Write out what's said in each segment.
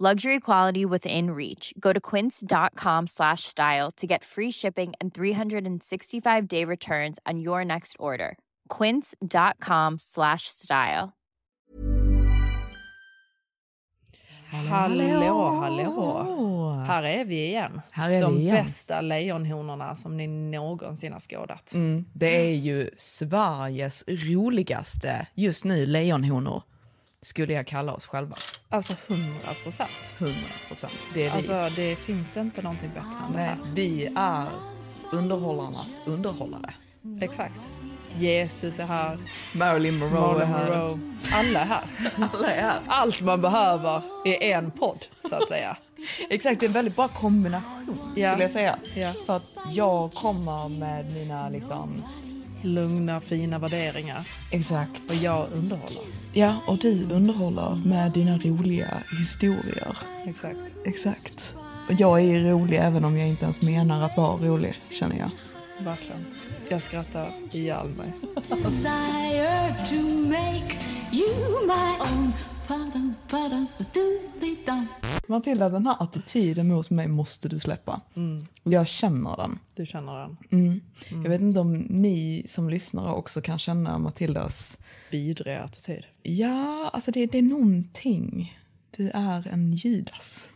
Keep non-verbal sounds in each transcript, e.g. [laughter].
Luxury quality within reach. Go to quince.com slash style to get free shipping and 365-day returns on your next order. quince.com slash style. Hallå, hallå. Här är vi igen. Här är De vi igen. bästa lejonhonorna som ni någonsin har skådat. Mm, det är ju Sveriges roligaste just nu lejonhonor, skulle jag kalla oss själva. Alltså 100 procent. 100 procent. Det är vi. Alltså det finns inte någonting bättre än det här. vi är underhållarnas underhållare. Exakt. Jesus är här, Marilyn Monroe är Marilyn här. Monroe. Alla är här. [laughs] Alla är här. Allt man behöver i en podd, så att säga. Exakt, det är en väldigt bra kombination Ja. skulle jag säga. Ja. För att jag kommer med mina liksom... Lugna, fina värderingar. Exakt. Och jag underhåller. Ja, och du underhåller med dina roliga historier. Exakt. Exakt. Och jag är rolig även om jag inte ens menar att vara rolig, känner jag. Verkligen. Jag skrattar ihjäl mig. [laughs] Matilda, den här attityden mot mig måste du släppa. Jag känner den. Du känner den. Jag vet inte om ni som lyssnar också kan känna Matildas... Vidrig attityd. Ja, alltså det, det är någonting. Du är en Judas.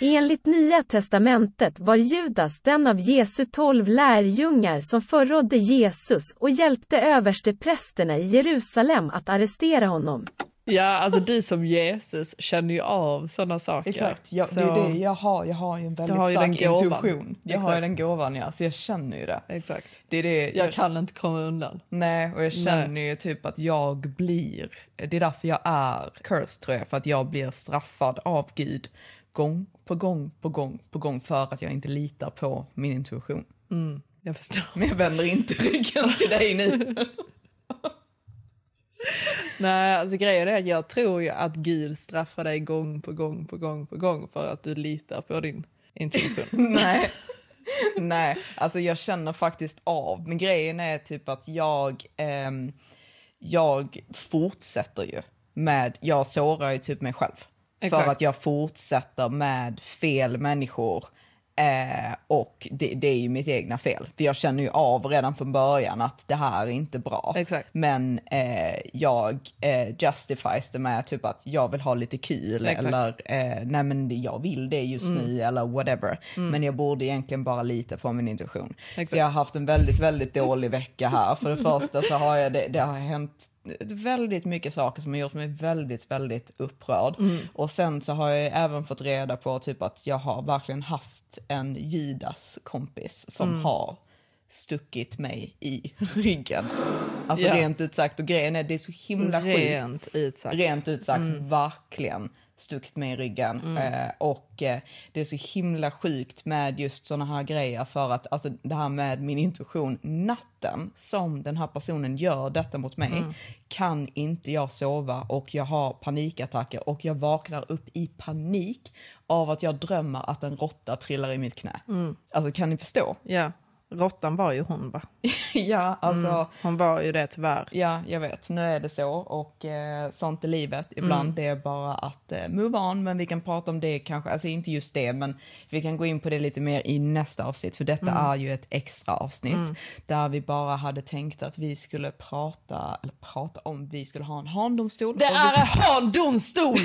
Enligt Nya testamentet var Judas den av Jesu tolv lärjungar som förrådde Jesus och hjälpte översteprästerna i Jerusalem att arrestera honom. Ja, alltså du som Jesus känner ju av sådana saker. jag, Så- det är det jag har. Jag har ju en väldigt har ju stark intuition. Jag har ju Exakt. den gåvan, ja. Så jag känner ju det. Exakt. Det är det Jag kan inte komma undan. Nej, och jag känner ju typ att jag blir... Det är därför jag är cursed, tror jag. För att jag blir straffad av Gud gång på gång på gång på gång för att jag inte litar på min intuition. Jag förstår. Men jag vänder inte ryggen till dig nu. [laughs] Nej, alltså grejen är att jag tror ju att Gud straffar dig gång på gång på gång på gång för att du litar på din intuition. [laughs] Nej. Nej, alltså jag känner faktiskt av. Men grejen är typ att jag, ehm, jag fortsätter ju med, jag sårar ju typ mig själv. Exakt. För att jag fortsätter med fel människor. Eh, och det, det är ju mitt egna fel. För jag känner ju av redan från början att det här är inte bra. Exakt. Men eh, jag eh, justifies det med typ att jag vill ha lite kul Exakt. eller eh, nej men jag vill det just nu eller whatever. Men jag borde egentligen bara lita på min intuition. Exakt. Så jag har haft en väldigt, väldigt dålig vecka här. För det första så har jag det, det har hänt väldigt mycket saker som har gjort mig väldigt, väldigt upprörd. Och sen så har jag även fått reda på typ att jag har verkligen haft en Judas kompis som har stuckit mig i ryggen. Alltså Ja. rent ut sagt. Och grejen är det är så himla. Rent utsagt. Rent ut sagt, verkligen stuckit mig i ryggen. Eh, och eh, det är så himla sjukt med just såna här grejer för att alltså, det här med min intuition, natten som den här personen gör detta mot mig kan inte jag sova och jag har panikattacker och jag vaknar upp i panik av att jag drömmer att en råtta trillar i mitt knä. Alltså kan ni förstå? Ja, Råttan var ju hon va? [laughs] ja, alltså... Hon var ju det tyvärr. Ja, jag vet. Nu är det så och eh, sånt är livet. Ibland det är bara att eh, move on, men vi kan prata om det kanske, alltså inte just det, men vi kan gå in på det lite mer i nästa avsnitt, för detta är ju ett extra avsnitt där vi bara hade tänkt att vi skulle prata, eller prata om, vi skulle ha en handomstol. Det är vi, en handomstol!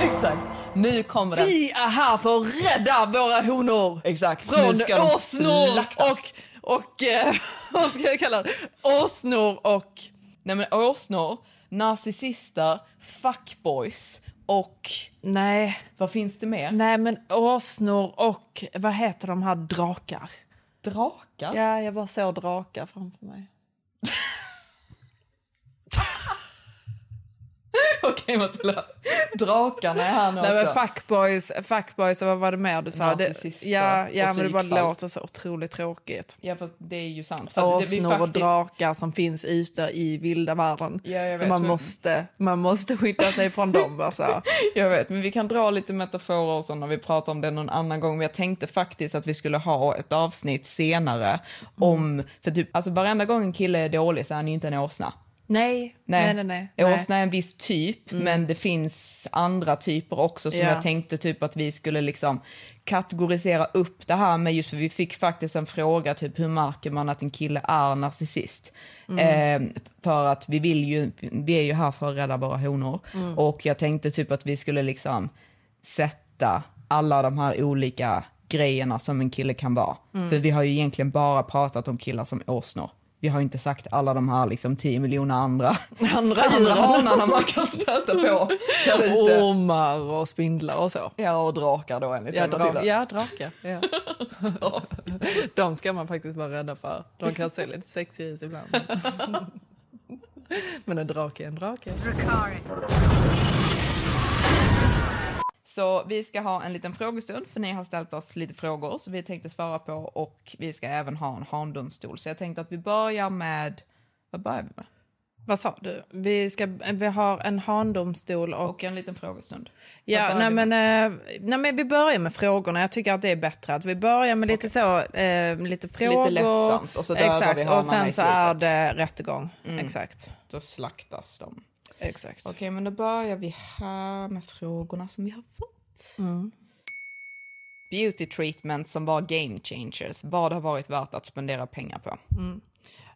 [laughs] Exakt. Nu kommer den. Vi är här för att rädda våra honor! Exakt. Från åsnor och, och eh, [laughs] vad ska jag kalla det? Åsnor och... Nej men åsnor, narcissister, fuckboys och Nej, vad finns det mer? nej men åsnor och vad heter de här drakar? Drakar? Ja, jag bara såg drakar framför mig. [laughs] Okej Matilda, drakarna är här nu Nej men också. fuckboys, fuckboys och vad var det mer du sa? Det, ja, ja och men det bara låter så otroligt tråkigt. Ja fast det är ju sant. För Åsnor och faktiskt- drakar som finns ute i vilda världen. Ja, jag så vet, man men- måste, man måste skydda sig från dem alltså. [laughs] Jag vet, men vi kan dra lite metaforer och så när vi pratar om det någon annan gång. Men jag tänkte faktiskt att vi skulle ha ett avsnitt senare om, för typ, alltså varenda gång en kille är dålig så är han inte en åsna. Nej, nej, nej. nej, nej. Åsna är en viss typ, men det finns andra typer också som Ja. jag tänkte typ att vi skulle liksom kategorisera upp det här med just för vi fick faktiskt en fråga typ hur märker man att en kille är narcissist? Eh, för att vi vill ju, vi är ju här för att rädda våra honor och jag tänkte typ att vi skulle liksom sätta alla de här olika grejerna som en kille kan vara. För vi har ju egentligen bara pratat om killar som åsnor. Vi har inte sagt alla de här liksom 10 miljoner andra, [laughs] Andra andra djur. hanarna man kan stöta på. [laughs] Ormar och spindlar och så. Ja, och drakar då enligt Ja, dra- ja drakar. Ja. [laughs] De ska man faktiskt vara rädda för. De kan se lite sexiga ut ibland. Men en drake är en drake. Så vi ska ha en liten frågestund för ni har ställt oss lite frågor som vi tänkte svara på och vi ska även ha en handomstol. Så jag tänkte att vi börjar med, vad börjar vi med? Vad sa du? Vi, ska, vi har en handomstol och... Och en liten frågestund. Ja, nej men, eh, nej men vi börjar med frågorna. Jag tycker att det är bättre att vi börjar med lite så, eh, lite frågor. lättsamt, och så dödar Exakt, vi och sen så är det rättegång. Exakt, Då slaktas de. Exakt. Okej, men då börjar vi här med frågorna som vi har fått. Beauty treatment som var game changers. Vad har varit värt att spendera pengar på?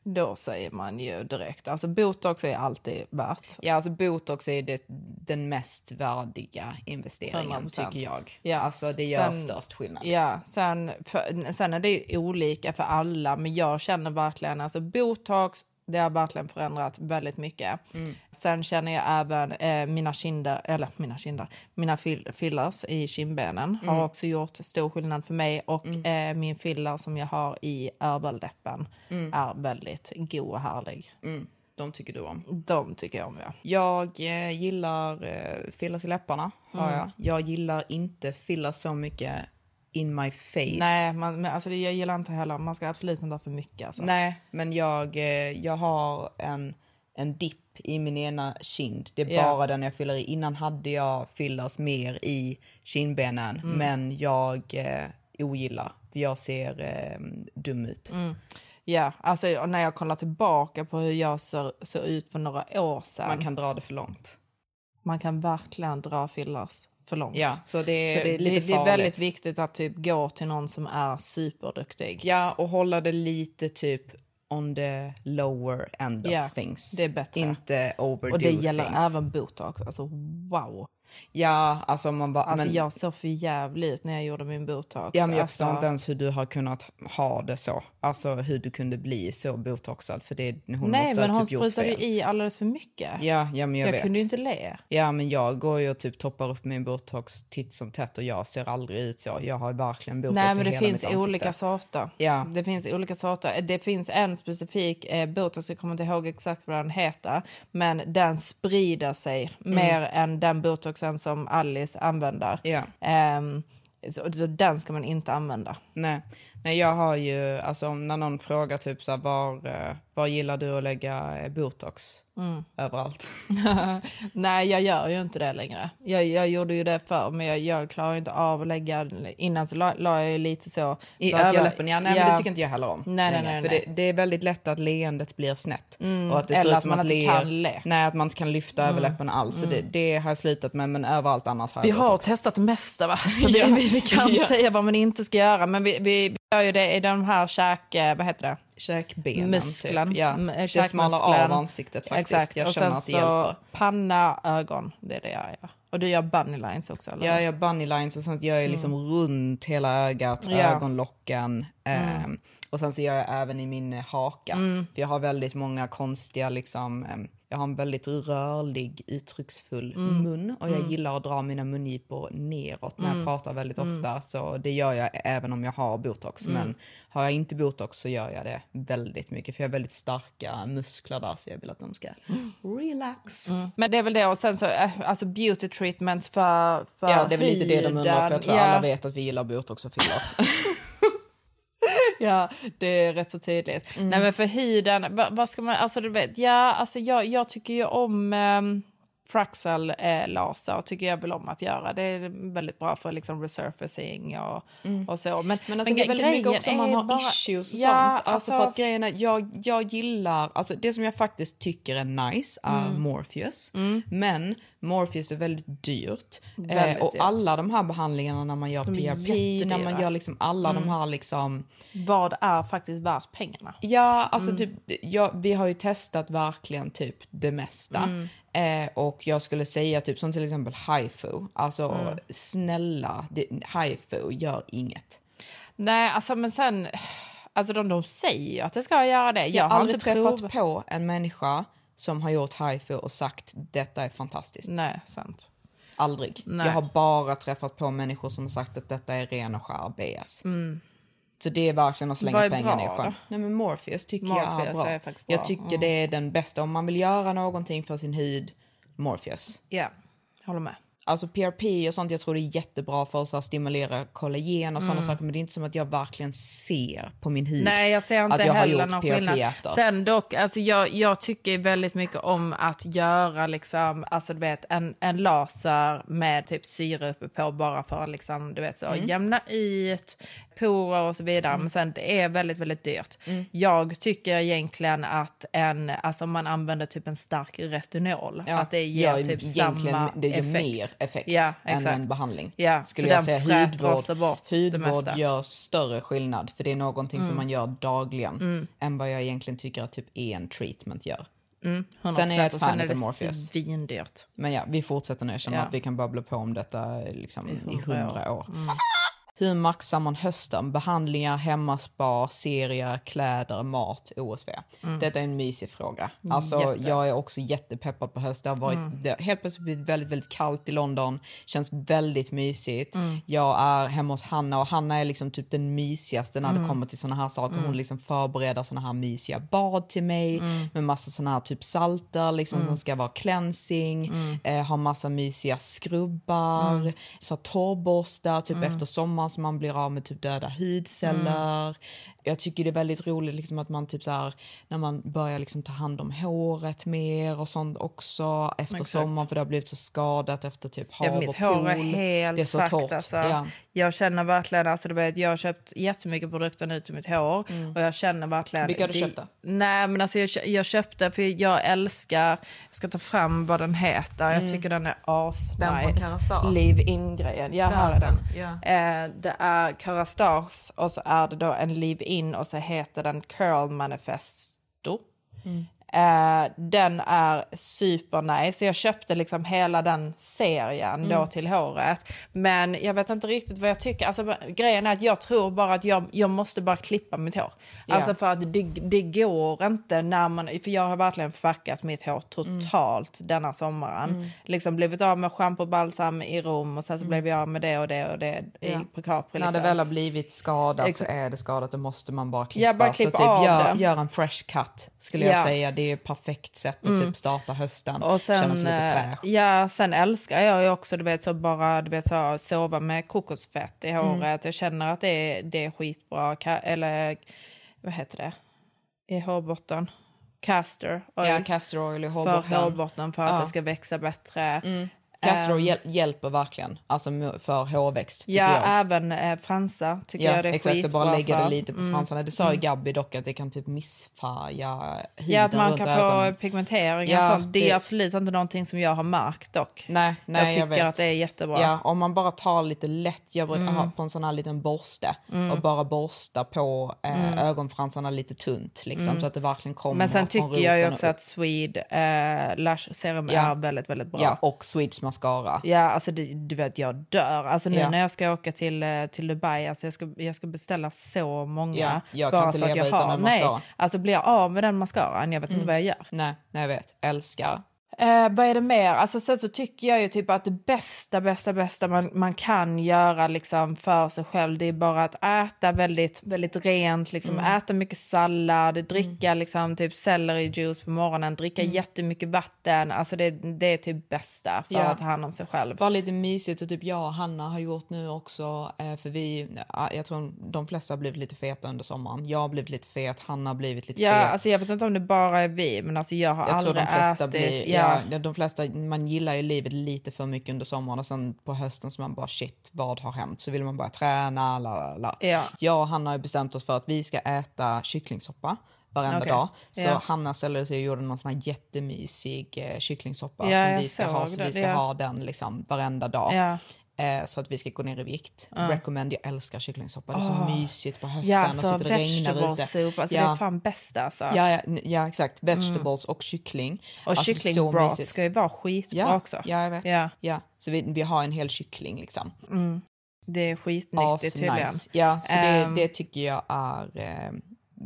Då säger man ju direkt, alltså botox är alltid värt. Ja, alltså botox är det, den mest värdiga investeringen 100%. tycker jag. Ja. Alltså det gör Sen- störst skillnad. Ja, sen, för, sen är det olika för alla, men jag känner verkligen, alltså botox, det har verkligen förändrat väldigt mycket. Sen känner jag även eh, mina kinder, eller mina kinder, mina fill, fillers i kindbenen har också gjort stor skillnad för mig och eh, min filler som jag har i överläppen är väldigt god och härlig. Mm, de tycker du om. De tycker jag om, ja. Jag eh, gillar eh, fillers i läpparna, har Mm. jag. Jag gillar inte fillers så mycket in my face. Nej, man, men alltså det, jag gillar inte heller, man ska absolut inte ha för mycket. Alltså. Nej, men jag, eh, jag har en, en dipp i min ena kind. Det är Ja. bara den jag fyller i. Innan hade jag fillers mer i kindbenen, Mm. men jag eh, ogillar. För jag ser eh, dum ut. Mm. Ja, alltså när jag kollar tillbaka på hur jag såg ser ut för några år sedan. Man kan dra det för långt. man kan verkligen dra fillers för långt. Ja, så det är Så det, lite det, det är väldigt viktigt att typ gå till någon som är superduktig. Ja, och hålla det lite typ on the lower end of things. det är bättre. Inte overdo Och det gäller things. även botox. Alltså wow. Ja, alltså man bara... Alltså men, jag såg för jävligt när jag gjorde min botox. ja, men jag alltså, förstår inte ens hur du har kunnat ha det så. Alltså hur du kunde bli så botoxad. För det, hon Nej, måste men ha hon typ gjort sprutade ju fel. i alldeles för mycket. Ja, ja, men jag, jag vet. kunde ju inte le. Ja, men jag går ju och typ toppar upp min botox titt som tätt och jag ser aldrig ut så. Jag har verkligen botox Nej, i men det hela finns olika sorter. Ja. Det finns olika sorter. Det finns en specifik eh, botox, jag kommer inte ihåg exakt vad den heter, men den sprider sig mer än den botoxen som Alice använder. Ja. Ehm, så, så den ska man inte använda. Nej, Nej, jag har ju, alltså när någon frågar typ så här, var, eh, var gillar du att lägga eh, botox? Mm. Överallt. [laughs] Nej, jag gör ju inte det längre. Jag, jag gjorde ju det förr, men jag, jag klarar inte av att lägga... Innan så la, la jag lite så... I så att jag- överläppen, ja, nej, men det tycker inte jag heller om. Nej, nej, nej, För nej. Det, det är väldigt lätt att leendet blir snett. Och att det eller ser ut att som man att inte ler, kan le. Nej, att man inte kan lyfta överläppen alls. Så det, det har jag slutat med, men överallt annars har Vi jag har botox. testat det mesta, va? [laughs] Så vi, Ja. vi, vi kan [laughs] Ja. säga vad man inte ska göra. Men vi, vi, vi gör ju det i de här käk... eh, Vad heter det? Käkbenen, Muskeln. Typ. Ja. Det smalar av ansiktet faktiskt. Exakt. Jag och känner sen att det så hjälper. panna, ögon. Det är det jag gör. Och du gör bunny lines också, eller? Jag gör bunny lines och sen gör jag liksom runt hela ögat, Mm. Ja. Mm. ögonlocken. ehm, och sen så gör jag även i min haka. För jag har väldigt många konstiga liksom, ehm, jag har en väldigt rörlig uttrycksfull Mm. mun och jag gillar att dra mina mungipor neråt när Mm. jag pratar väldigt ofta. Så det gör jag även om jag har botox. Mm. Men har jag inte botox så gör jag det väldigt mycket för jag har väldigt starka muskler där så jag vill att de ska relax. Men det är väl det. Och sen så, eh, alltså beauty treatments för, för Ja, det är väl lite det de undrar, för jag tror huden. alla vet att vi gillar botox och fillers. [laughs] [laughs] Ja, det är rätt så tydligt. Mm. Nej, men för huden, vad, vad ska man, alltså du vet, ja, alltså jag, jag tycker ju om um, Fraxel eh, laser, tycker jag väl om att göra. Det är väldigt bra för liksom resurfacing och, och så. Men, Men alltså det är väldigt mycket också om man har bara- issues och Ja, sånt. Alltså, för att grejen är, jag, jag gillar, alltså det som jag faktiskt tycker är nice är Mm. Morpheus. Men Morpheus är väldigt dyrt. Väldigt eh, och dyrt. alla de här behandlingarna när man gör PRP, när. Mm. man gör liksom alla de här liksom Vad är faktiskt värt pengarna? Ja, alltså Mm. typ, ja, vi har ju testat verkligen typ det mesta. Mm. Eh, och jag skulle säga typ som till exempel HIFU. Alltså Mm. snälla, det, HIFU gör inget. Nej, alltså men sen, alltså de, de säger ju att det ska göra det. Jag, Jag har aldrig träffat provat. på en människa som har gjort HIFU och sagt detta är fantastiskt. Nej, sant. Aldrig. Nej. Jag har bara träffat på människor som har sagt att detta är ren och skär BS. Så det är verkligen att slänga Mm. Pengarna i sjön. Nej men Morpheus tycker jag är Morpheus bra. är faktiskt bra. Jag tycker det är den bästa. Om man vill göra någonting för sin hud, Morpheus. Ja, håller med. Alltså PRP och sånt, jag tror det är jättebra för att stimulera kollagen och sådana saker. Men det är inte som att jag verkligen ser på min hud Nej, jag ser inte att jag har heller gjort någon PRP skillnad. efter. Sen dock, alltså jag, jag tycker väldigt mycket om att göra liksom, alltså du vet, en, en laser med typ syre uppe på bara för att liksom, du vet, så, Mm. jämna ut porer och så vidare. Men sen det är väldigt, väldigt dyrt. Jag tycker egentligen att en, alltså om man använder typ en stark retinol, Ja, att det ger gör typ samma det ger effekt. mer effekt ja, än en behandling. Ja, Skulle jag säga hudvård, bort hudvård. Mm. gör större skillnad för det är någonting som man gör dagligen än vad jag egentligen tycker att typ en treatment gör. 100%, Sen är jag ett fan det Morpheus. svindyrt. Men ja, vi fortsätter nu. Jag känner Ja. att vi kan babbla på om detta liksom, i hundra hundra år. Hur maxar man hösten? Behandlingar, hemmaspa, serier, kläder, mat, OSV. Detta är en mysig fråga. Alltså, Jätte. jag är också jättepeppad på höst. Det har varit det har helt plötsligt blivit väldigt, väldigt kallt i London. Känns väldigt mysigt. Jag är hemma hos Hanna och Hanna är liksom typ den mysigaste när det kommer till såna här saker. Hon liksom förbereder såna här mysiga bad till mig med massa såna här typ salter liksom som ska vara cleansing. Eh, har massa mysiga skrubbar, så torrborstar typ efter sommaren Alltså man blir av med typ döda hudceller. Jag tycker det är väldigt roligt liksom att man typ så här när man börjar liksom ta hand om håret mer och sånt också efter Exakt. sommaren för det har blivit så skadat efter typ hav Ja, mitt och hår pool. är helt det är så fucked, torrt. Alltså. Ja. Jag känner verkligen, alltså du vet, jag har köpt jättemycket produkter nu till mitt hår och jag känner verkligen... Mm. Vilka har du köpt då? Nej men alltså jag, jag köpte för jag älskar, jag ska ta fram vad den heter, jag tycker den är as Mm. Den på nice. Kerastase? Leave in-grejen, ja här är den. Ja. Eh, det är Kerastase och så är det då en leave in och så heter den Curl Manifesto. Mm. Eh, den är super nice. Jag köpte liksom hela den serien då till håret. Men jag vet inte riktigt vad jag tycker. Alltså, grejen är att jag tror bara att jag, jag måste bara klippa mitt hår. Ja. Alltså för att det, det går inte när man... För jag har verkligen fuckat mitt hår totalt denna sommaren. Liksom blivit av med schampo och balsam i Rom och sen så blev jag av med det och det och det Ja. i, på Capri. När det liksom. väl har blivit skadat Exakt. så är det skadat. Då måste man bara klippa. Ja, bara så klippa typ av gör, det. gör en fresh cut skulle Ja. jag säga. Det det är ett perfekt sätt att typ starta hösten. Mm. Och sen, känna sig lite eh, fräsch. ja, sen älskar jag ju också du vet, så bara du vet, så, sova med kokosfett i håret. Mm. Jag känner att det är, det är skitbra. Ka- eller vad heter det? I hårbotten. Castor oil. Ja, castor oil i för hårbotten. hårbotten för att Ja. det ska växa bättre. Castor hjäl- hjälper verkligen alltså för hårväxt Ja, jag. även eh, fransar tycker Ja, jag det är exakt. skitbra bara lägga för. det lite på fransarna. Det sa ju Gabby dock att det kan typ missfärga huden Ja, att man kan ögonen. få pigmentering Ja, och sånt. Det är det- absolut inte någonting som jag har märkt dock. Nej, nej, jag tycker vet. att det är jättebra. Ja, om man bara tar lite lätt, jag brukar Mm. ha på en sån här liten borste och bara borsta på eh, ögonfransarna lite tunt liksom så att det verkligen kommer Mm. Men sen tycker jag ju också att Swede eh, Lash Serum är väldigt, väldigt bra. Ja, och Swedes mascara. Ja, alltså det, du vet jag dör. Alltså nu Ja. när jag ska åka till, eh, till Dubai, alltså jag ska, jag ska beställa så många. Ja, jag kan inte så att leva jag utan har. en Nej, mascara. alltså blir jag av med den mascaran, jag vet inte vad jag gör. Nej, nej jag vet. Älskar. Eh, vad är det mer? Alltså, sen så tycker jag ju typ att det bästa, bästa, bästa man, man kan göra liksom för sig själv det är bara att äta väldigt, väldigt rent, liksom, äta mycket sallad, dricka liksom, typ sellerijuice på morgonen, dricka jättemycket vatten. Alltså det, det är typ bästa för Ja. att ta hand om sig själv. Bara lite mysigt och typ jag och Hanna har gjort nu också eh, för vi, ja, jag tror de flesta har blivit lite feta under sommaren. Jag har blivit lite fet, Hanna har blivit lite Ja, fet. alltså jag vet inte om det bara är vi, men alltså jag har Jag tror aldrig de flesta ätit. blir, ja. Ja. de flesta, man gillar ju livet lite för mycket under sommaren och sen på hösten så man bara shit, vad har hänt? Så vill man bara träna, la la la. Ja. Jag och Hanna har bestämt oss för att vi ska äta kycklingsoppa varenda Okej. dag. Så Ja. Hanna ställde sig och gjorde någon sån här jättemysig eh, kycklingsoppa Ja, som vi ska ha, så det, vi ska ja. ha den liksom varenda dag. Ja. Eh, så att vi ska gå ner i vikt. Recommend, jag älskar kycklingsoppa. Det är så mysigt på hösten Ja, och alltså sitter och regnar vegetable ute. soup, alltså det är fan bäst alltså. Ja, ja, ja exakt. Vegetables och kyckling. Och alltså, så kycklingbroth mysigt. ska ju vara skitbra ja, också. Ja, jag vet. Ja. Ja. Så vi, vi har en hel kyckling liksom. Det är skitnyttigt tydligen. Asnice. Ja, så Ehm. det, det tycker jag är eh,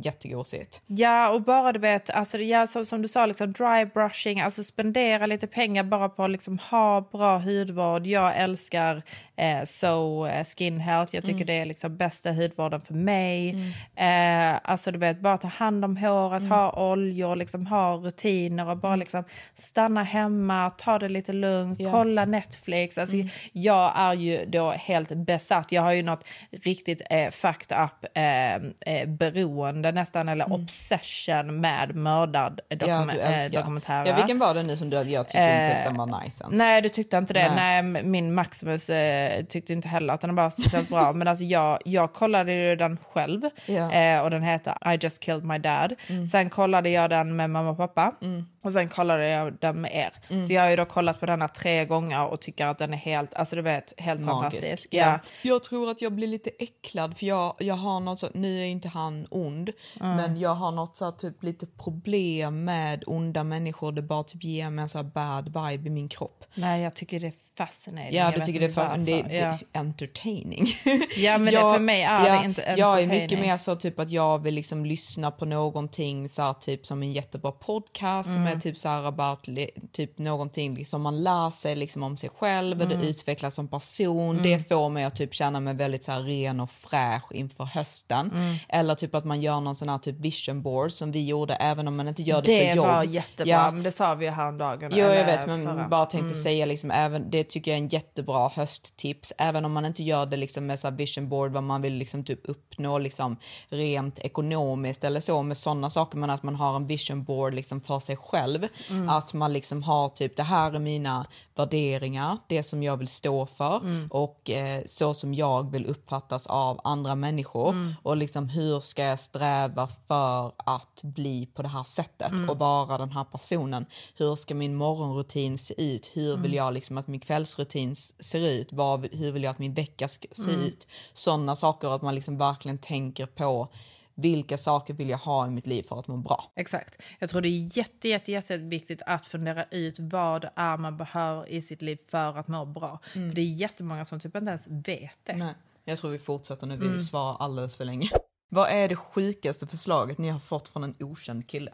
jättegosigt. Ja, och bara du vet, alltså, ja, som, som du sa, liksom dry brushing, alltså spendera lite pengar bara på att liksom, ha bra hudvård. Jag älskar eh, So eh, Skin Health, jag tycker Mm. det är liksom bästa hudvården för mig. Eh, alltså du vet, bara ta hand om håret, Mm. ha oljor, liksom, ha rutiner och bara liksom stanna hemma, ta det lite lugnt, Ja. kolla Netflix. Alltså, Mm. Jag är ju då helt besatt. Jag har ju något riktigt eh, fucked up eh, eh, beroende nästan, eller obsession med mördad Ja, eh, älskar. dokumentärer. Ja, vilken var det nu som du jag tyckte inte den var nice ens? Nej, du tyckte inte det. Nej. Nej, min Maximus eh, tyckte inte heller att den var speciellt bra. [laughs] Men alltså jag, jag kollade ju den själv Ja. eh, och den heter I just killed my dad. Sen kollade jag den med mamma och pappa och sen kollade jag den med er. Så jag har ju då kollat på den här tre gånger och tycker att den är helt, alltså du vet, helt fantastisk. Ja. Jag tror att jag blir lite äcklad för jag, jag har något så, nu är inte han ond, men jag har något så här, typ lite problem med onda människor. Det bara typ ger mig en så bad vibe i min kropp. Nej, jag tycker det är fascinating. Ja, du tycker det är, för, det, det Ja. entertaining. [laughs] Ja, men det, för mig är det inte Jag är mycket entertaining. mer så typ att jag vill liksom lyssna på någonting så här, typ som en jättebra podcast som Mm. är typ så här about typ någonting liksom man lär sig liksom om sig själv Mm. det utvecklas som person. Det får mig att typ känna mig väldigt så här ren och fräsch inför hösten. Mm. Eller typ att man gör någon sån här typ vision board som vi gjorde även om man inte gör det, Det för jobb. var jättebra, Ja. men det sa vi ju häromdagen. Jo, jag vet, men förra. bara tänkte säga liksom, även, det tycker jag är en jättebra hösttips. Även om man inte gör det liksom med så vision board, vad man vill liksom typ uppnå liksom rent ekonomiskt eller så med sådana saker, men att man har en vision board liksom för sig själv. Att man liksom har typ, det här är mina värderingar, det som jag vill stå för och eh, så som jag vill uppfattas av andra människor och liksom hur ska jag sträva för att bli på det här sättet och vara den här personen. Hur ska min morgonrutin se ut? Hur vill jag liksom att min kvällsrutin ser ut? Vad, hur vill jag att min vecka ska se ut? Sådana saker att man liksom verkligen tänker på vilka saker vill jag ha i mitt liv för att må bra. Exakt. Jag tror det är jätte, jätte, jätteviktigt att fundera ut vad det är man behöver i sitt liv för att må bra. För det är jättemånga som typ inte ens vet det. Nej, jag tror vi fortsätter nu. Vi svarar alldeles för länge. Vad är det sjukaste förslaget ni har fått från en okänd kille?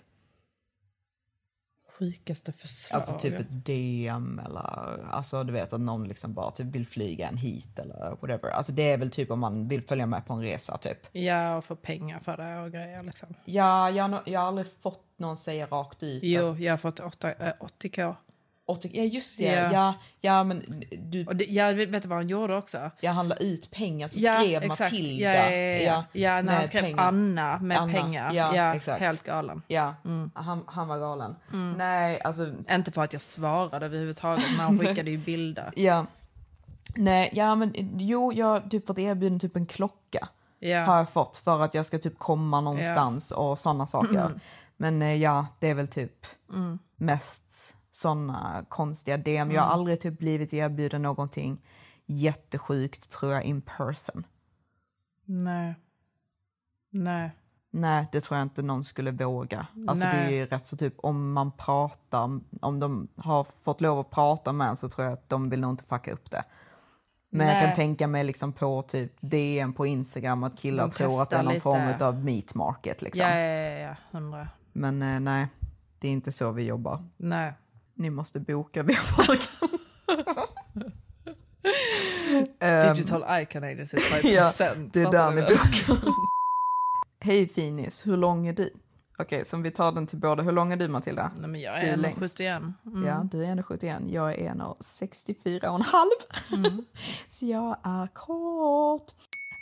Sjukaste förslag. Alltså typ ett DM eller alltså du vet att någon liksom bara typ vill flyga en hit eller whatever. Alltså det är väl typ om man vill följa med på en resa typ. Ja, och få pengar för det och grejer liksom. Ja, jag, jag har aldrig fått någon säga rakt ut. Jo, jag har fått 8, eh, 80k. Och, ja just det, Ja. ja, ja men du, Och det, jag vet du vad han gjorde också? jag handlade ut pengar så Ja, skrev exakt. Matilda. Ja, ja, ja. ja när han skrev pengar. Anna med Anna, pengar. ja, Ja, exakt. helt galen. Ja, Mm. han, han var galen. Nej, alltså Inte för att jag svarade överhuvudtaget, men han skickade ju bilder. [laughs] Ja. Nej, ja men jo, jag har typ fått erbjuden typ en klocka. Ja. Har jag fått för att jag ska typ komma någonstans och sådana saker. [clears throat] Men eh, ja, det är väl typ mest såna konstiga DM. Jag har aldrig typ blivit erbjuden någonting jättesjukt tror jag in person. Nej. Nej. Nej, det tror jag inte någon skulle våga. Alltså det är Nej. ju rätt så typ om man pratar, om de har fått lov att prata med en så tror jag att de vill nog inte fucka upp det. Men jag Nej. kan tänka mig liksom på typ DM på Instagram att killar De tror att det är någon testar form lite. av meat market liksom. Ja, ja, ja, ja, hundra. Men eh, nej, det är inte så vi jobbar. Nej. Ni måste boka via folk. [laughs] Digital Icon Agency, 5%. ja, det är där ni bokar. [laughs] Hej finis, hur lång är du? Okej, så om vi tar den till båda. Hur lång är du Matilda? Nej, men jag är är längst. 71. Mm. Ja, du är 1,71. Jag är 1,64 och en halv. Mm. [laughs] så jag är kort.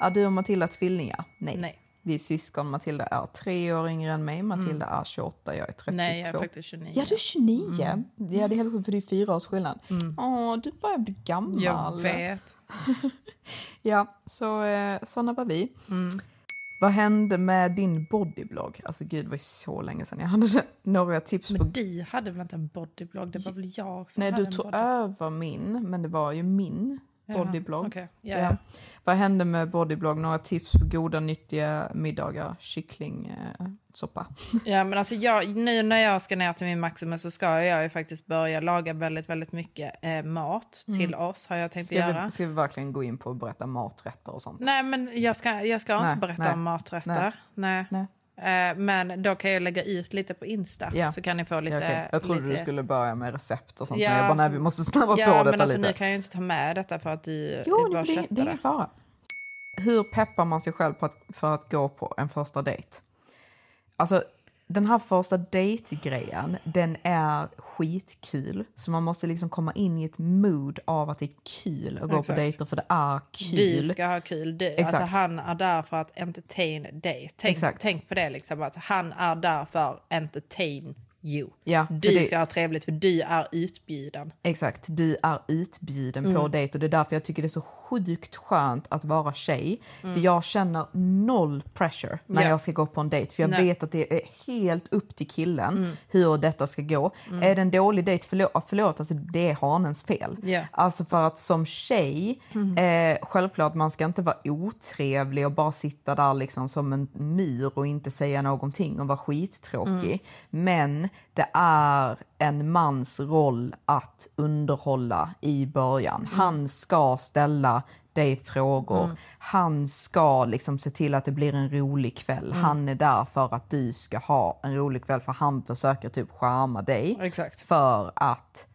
Är du och Matilda tvillingar? Nej. Nej. Vi är syskon. Matilda är tre år yngre än mig. Matilda är 28, jag är 32. Mm. Nej, jag är faktiskt 29. Ja, du är 29. Mm. Ja, det är helt sjukt för det är fyra års skillnad. Åh, du börjar bli gammal. Jag vet. [laughs] Ja, så eh, såna var vi. Mm. Vad hände med din bodyblogg? Alltså gud, det var ju så länge sedan jag hade [laughs] några tips på Men du hade väl inte en bodyblogg? Det var väl jag som Nej, hade du tog över min, men det var ju min Jaha, bodyblogg. okej. Ja, ja. Vad hände med bodyblogg? Några tips på goda, nyttiga middagar? Kycklingsoppa. [laughs] Ja, men alltså jag, nu när jag ska ner till min maximum så ska jag ju faktiskt börja laga väldigt, väldigt mycket eh, mat till oss har jag tänkt Mm. Ska göra. vi, ska vi verkligen gå in på att berätta maträtter och sånt? Nej, men jag ska, jag ska Nej, inte berätta nej, om maträtter. Nej. Nej. Eh, men då kan jag lägga ut lite på Insta Ja. så kan ni få lite... Ja, okej. Jag trodde lite... du skulle börja med recept och sånt, Ja. men jag bara, nej, vi måste snabba Ja, på men detta alltså lite. ni kan ju inte ta med detta för att du Jo, bara det, det, är ingen fara. Hur peppar man sig själv att, för att gå på en första dejt? Alltså, den här första dejtgrejen, den är skitkul. Så man måste liksom komma in i ett mood av att det är kul att gå Exakt. på dejter, för det är Du kul. ska ha kul. Du, Exakt. alltså, han är där för att entertain dig. Tänk, tänk på det, liksom, att han är där för entertain you. Ja, du det- ska ha trevligt för du är utbjuden. Exakt, du är utbjuden Mm. på dejt och det är därför jag tycker det är så sjukt skönt att vara tjej. För jag känner noll pressure när Mm. Ja. jag ska gå på en dejt. För jag Nej. vet att det är helt upp till killen Mm. hur detta ska gå. Är det en dålig dejt, förlåt, förlåt alltså det är hanens fel. Ja. Alltså för att som tjej, Mm. eh, självklart man ska inte vara otrevlig och bara sitta där liksom som en myr och inte säga någonting och vara skittråkig. Men det är en mans roll att underhålla i början. Han ska ställa dig frågor. Han ska liksom se till att det blir en rolig kväll. Han är där för att du ska ha en rolig kväll för han försöker typ charma dig Exakt. för att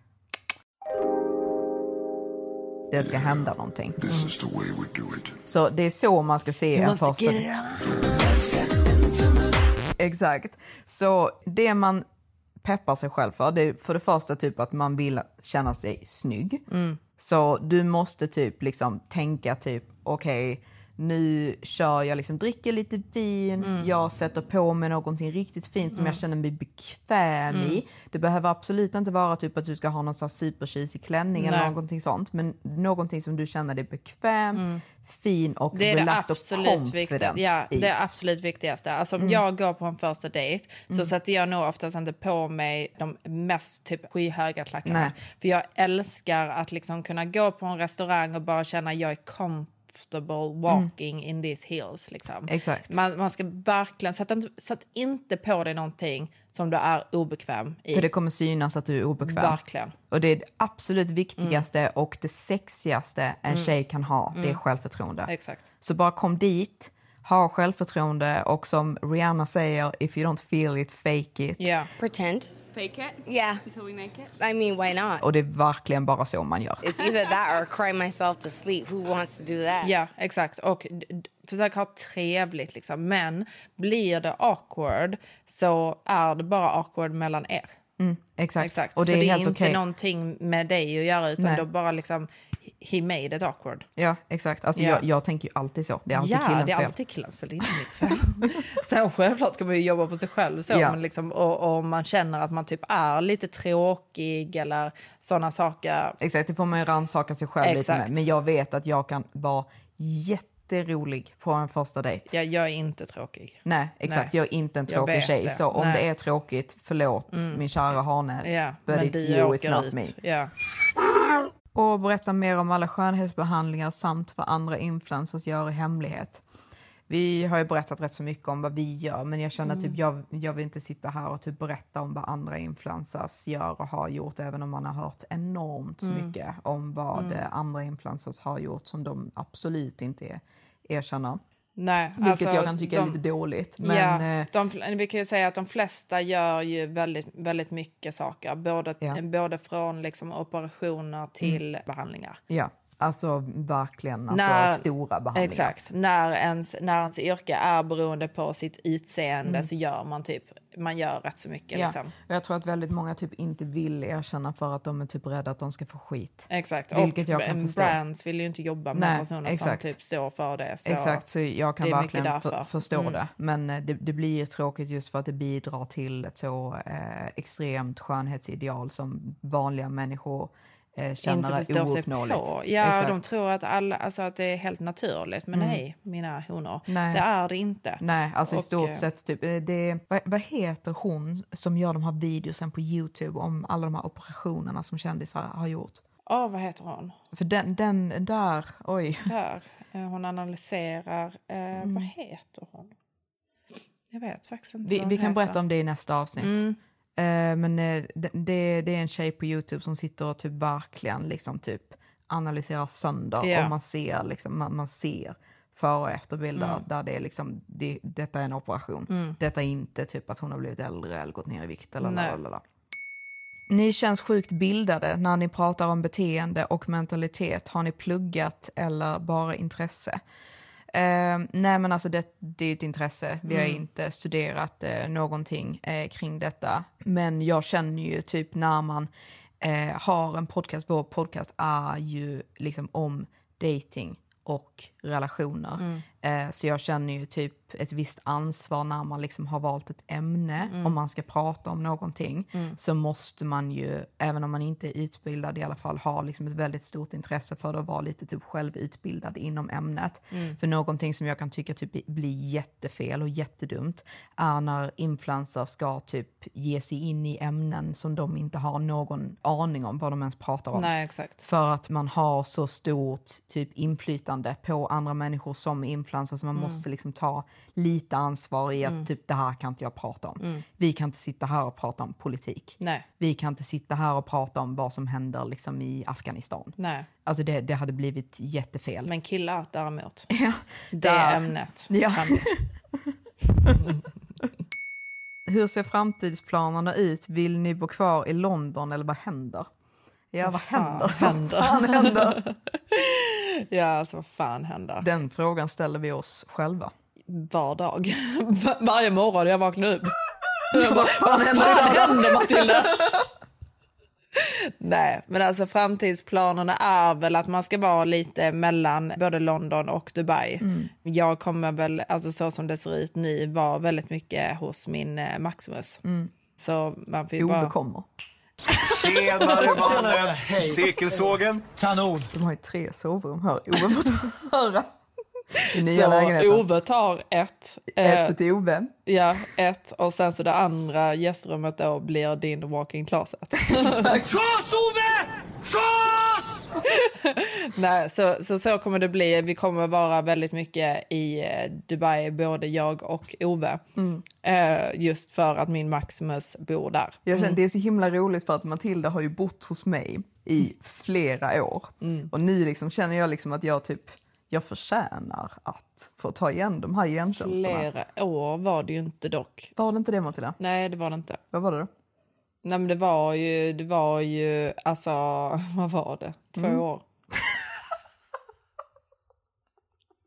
det ska hända någonting. This is the way we do it. Så det är så man ska se en första... Exakt. Så det man peppar sig själv för, det är för det första typ att man vill känna sig snygg. Så du måste typ liksom tänka typ, okej, nu kör jag liksom, dricker lite vin, jag sätter på mig någonting riktigt fint som jag känner mig bekväm i. Det behöver absolut inte vara typ att du ska ha någon supercheesy klänning eller Nej. någonting sånt, men någonting som du känner dig bekväm, fin och Det är det relaxed och absolut viktigaste. confident Ja, i. det är absolut viktigaste. Alltså, Mm. om jag går på en första dejt så sätter jag nog oftast inte på mig de mest typ skyhöga klackarna. Nej. För jag älskar att liksom kunna gå på en restaurang och bara känna jag är comfortable walking in these hills. Liksom. Mm. Exakt. Man, man ska verkligen, sätt inte, sätt inte på dig någonting som du är obekväm i. För det kommer synas att du är obekväm. Verkligen. Och det är det absolut viktigaste Mm. och det sexigaste en tjej kan ha, det är självförtroende. Exakt. Så bara kom dit, har självförtroende och som Rihanna säger, if you don't feel it, fake it. Ja. Pretend. Fake it Yeah. until we make it. I mean, why not? Och det är verkligen bara så man gör. It's either that or cry myself to sleep. Who wants to do that? Ja, exakt. Och försök ha trevligt liksom. Men blir det awkward så är det bara awkward mellan er. Exakt. Exakt. Och det så är det är inte okej. någonting med dig att göra utan Nej. då bara liksom he made it awkward. Ja, exakt. Alltså Ja. jag, jag tänker ju alltid så. Det är alltid ja, killens det är fel. alltid killens fel, det är inte mitt fel. [laughs] Sen självklart ska man ju jobba på sig själv så, Ja. men liksom, och, om man känner att man typ är lite tråkig eller sådana saker. Exakt, det får man ju rannsaka sig själv lite Exakt. med. Men jag vet att jag kan vara jätterolig på en första dejt. Jag, jag är inte tråkig. Nej, exakt. Nej. Jag är inte en tråkig tjej. det. Så om Nej. det är tråkigt, förlåt min kära hane. Ja, But men it's you, it's not ut. me. Ja. Och berätta mer om alla skönhetsbehandlingar samt vad andra influencers gör i hemlighet. Vi har ju berättat rätt så mycket om vad vi gör men jag känner typ jag, jag vill inte sitta här och typ berätta om vad andra influencers gör och har gjort även om man har hört enormt mycket om vad eh, andra influencers har gjort som de absolut inte erkänner. Nej, Vilket alltså, jag kan tycka de, är lite dåligt. Men, ja, eh, de, vi kan ju säga att de flesta gör ju väldigt, väldigt mycket saker. Både, Ja. Mm. både från liksom operationer till behandlingar. ja, alltså verkligen alltså, När- stora behandlingar. Exakt. När ens, när ens yrke är beroende på sitt utseende Mm. så gör man typ man gör rätt så mycket. Ja. Liksom. Jag tror att väldigt många typ inte vill erkänna för att de är typ rädda att de ska få skit. Exakt. Vilket och jag kan en förstå. brands vill ju inte jobba med Nej, personer exakt. som typ står för det. Så Exakt, så jag kan verkligen för, förstå det. Men eh, det, det blir ju tråkigt just för att det bidrar till ett så eh, extremt skönhetsideal som vanliga människor eh, inte förstår sig ouppnåeligt. på. Ja, Exakt. de tror att, alla, alltså att det är helt naturligt. Men nej, mina honor. Nej. Det är det inte. Nej, alltså i Och, stort eh, sett typ, eh, det, vad, vad heter hon som gör de här videosen på Youtube om alla de här operationerna som kändisar har gjort? Åh, vad heter hon? För den, den där, oj. Där. Hon analyserar. Eh, Vad heter hon? Jag vet faktiskt inte Vi, vi kan heter. berätta om det i nästa avsnitt. Mm. Eh, men eh, det, det, är en tjej på Youtube som sitter och typ verkligen liksom typ analyserar sönder Ja. och man ser liksom, man, man ser före och efterbilder Mm. där det är liksom, det, detta är en operation. Detta är inte typ att hon har blivit äldre eller gått ner i vikt eller lalala. Ni känns sjukt bildade när ni pratar om beteende och mentalitet. Har ni pluggat eller bara intresse? Eh, nej men alltså det, det är ett intresse. Vi har inte studerat eh, någonting eh, kring detta. Men jag känner ju typ när man eh, har en podcast, vår podcast är ju liksom om dating och relationer. Eh, så jag känner ju typ ett visst ansvar när man liksom har valt ett ämne. Om man ska prata om någonting så måste man ju, även om man inte är utbildad i alla fall, ha liksom ett väldigt stort intresse för det och vara lite typ självutbildad inom ämnet. För någonting som jag kan tycka typ blir jättefel och jättedumt är när influencers ska typ ge sig in i ämnen som de inte har någon aning om vad de ens pratar om. Nej. För att man har så stort typ inflytande på andra människor som influencers så man måste liksom ta lite ansvar i att typ det här kan inte jag prata om. Vi kan inte sitta här och prata om politik. Nej. Vi kan inte sitta här och prata om vad som händer liksom i Afghanistan. Nej. Alltså det, det hade blivit jättefel. Men killar däremot. [laughs] ja, Det där. är ämnet. Ja. [laughs] Hur ser framtidsplanerna ut? Vill ni bo kvar i London eller vad händer? Ja, vad händer? händer? Vad fan händer? [laughs] [laughs] Ja, alltså vad fan händer? Den frågan ställer vi oss själva. Var dag. [laughs] Var- Varje morgon jag vaknar upp. vad fan händer Vad idag då? händer Matilda? Nej, men alltså framtidsplanerna är väl att man ska vara lite mellan både London och Dubai. Mm. Jag kommer väl, alltså så som det ser ut nu, vara väldigt mycket hos min eh, Maximus. Så man får ju Mm. Ove bara... kommer. Tjenare mannen! Cirkelsågen. Kanon! De har ju tre sovrum, hör Ove fått höra. I nya Så lägenheten. Ove tar ett. eh, Ett till Ove. Ja, ett. Och sen så det andra gästrummet då blir din walk-in closet. Gas Ove! Gas! [laughs] Nej, så, så så kommer det bli. Vi kommer vara väldigt mycket i eh, Dubai, både jag och Ove. Eh, just för att min Maximus bor där. Jag känner, Det är så himla roligt för att Matilda har ju bott hos mig i flera år. Och nu liksom känner jag liksom att jag typ jag förtjänar att få ta igen de här gentjänsterna. Flera år var det ju inte dock. Var det inte det Matilda? Nej, det var det inte. Vad var det då? Nej, men det var ju, det var ju, alltså, [laughs] vad var det? Två Mm. år.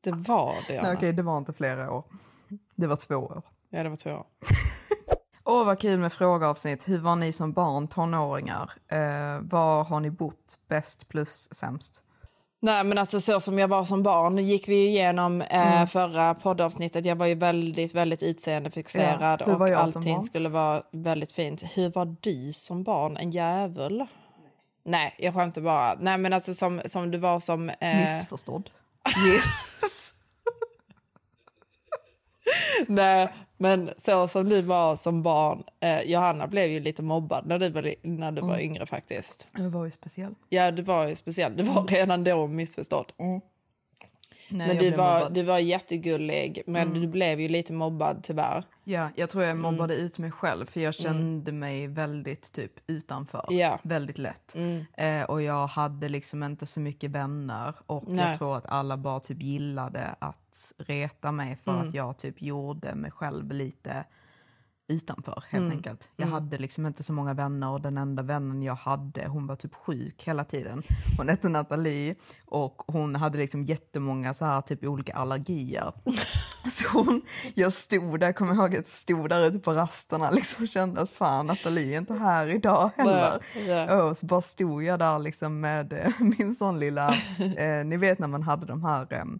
det var det, Anna. Nej, okej, det var inte flera år. Det var två år. Ja, det var två år. [laughs] Åh, vad kul med frågeavsnitt. Hur var ni som barn, tonåringar? Eh, var har ni bott bäst plus sämst? Nej, men alltså så som jag var som barn gick vi igenom eh, Mm. förra poddavsnittet. Jag var ju väldigt, väldigt utseendefixerad Ja, och allting skulle vara väldigt fint. Hur var du som barn? En djävul? Nej, jag skämtar bara. Nej, men alltså som, som du var som... Eh, Missförstådd. Jesus. [laughs] [laughs] Nej, men så som du var som barn. Eh, Johanna blev ju lite mobbad när du var, när du var Mm. yngre faktiskt. Jag var ju speciell. Ja, du var ju speciell. Du var redan då missförstådd. Nej, men du var, mobbad. du var jättegullig, men du blev ju lite mobbad tyvärr. Ja, jag tror jag Mm. mobbade ut mig själv för jag kände mig väldigt typ utanför. Ja. Väldigt lätt. Mm. Eh, och jag hade liksom inte så mycket vänner och Nej. jag tror att alla bara typ gillade att reta mig för Mm. att jag typ gjorde mig själv lite utanför helt Mm. enkelt. Jag Mm. hade liksom inte så många vänner och den enda vännen jag hade hon var typ sjuk hela tiden. [laughs] Hon hette Nathalie och hon hade liksom jättemånga så här typ olika allergier. [laughs] Så hon, jag stod där, kommer ihåg att jag stod där ute på rasterna liksom och kände att fan Nathalie är inte här idag heller. Nej, Och så bara stod jag där liksom med eh, [laughs] min sån lilla, eh, ni vet när man hade de här ehm,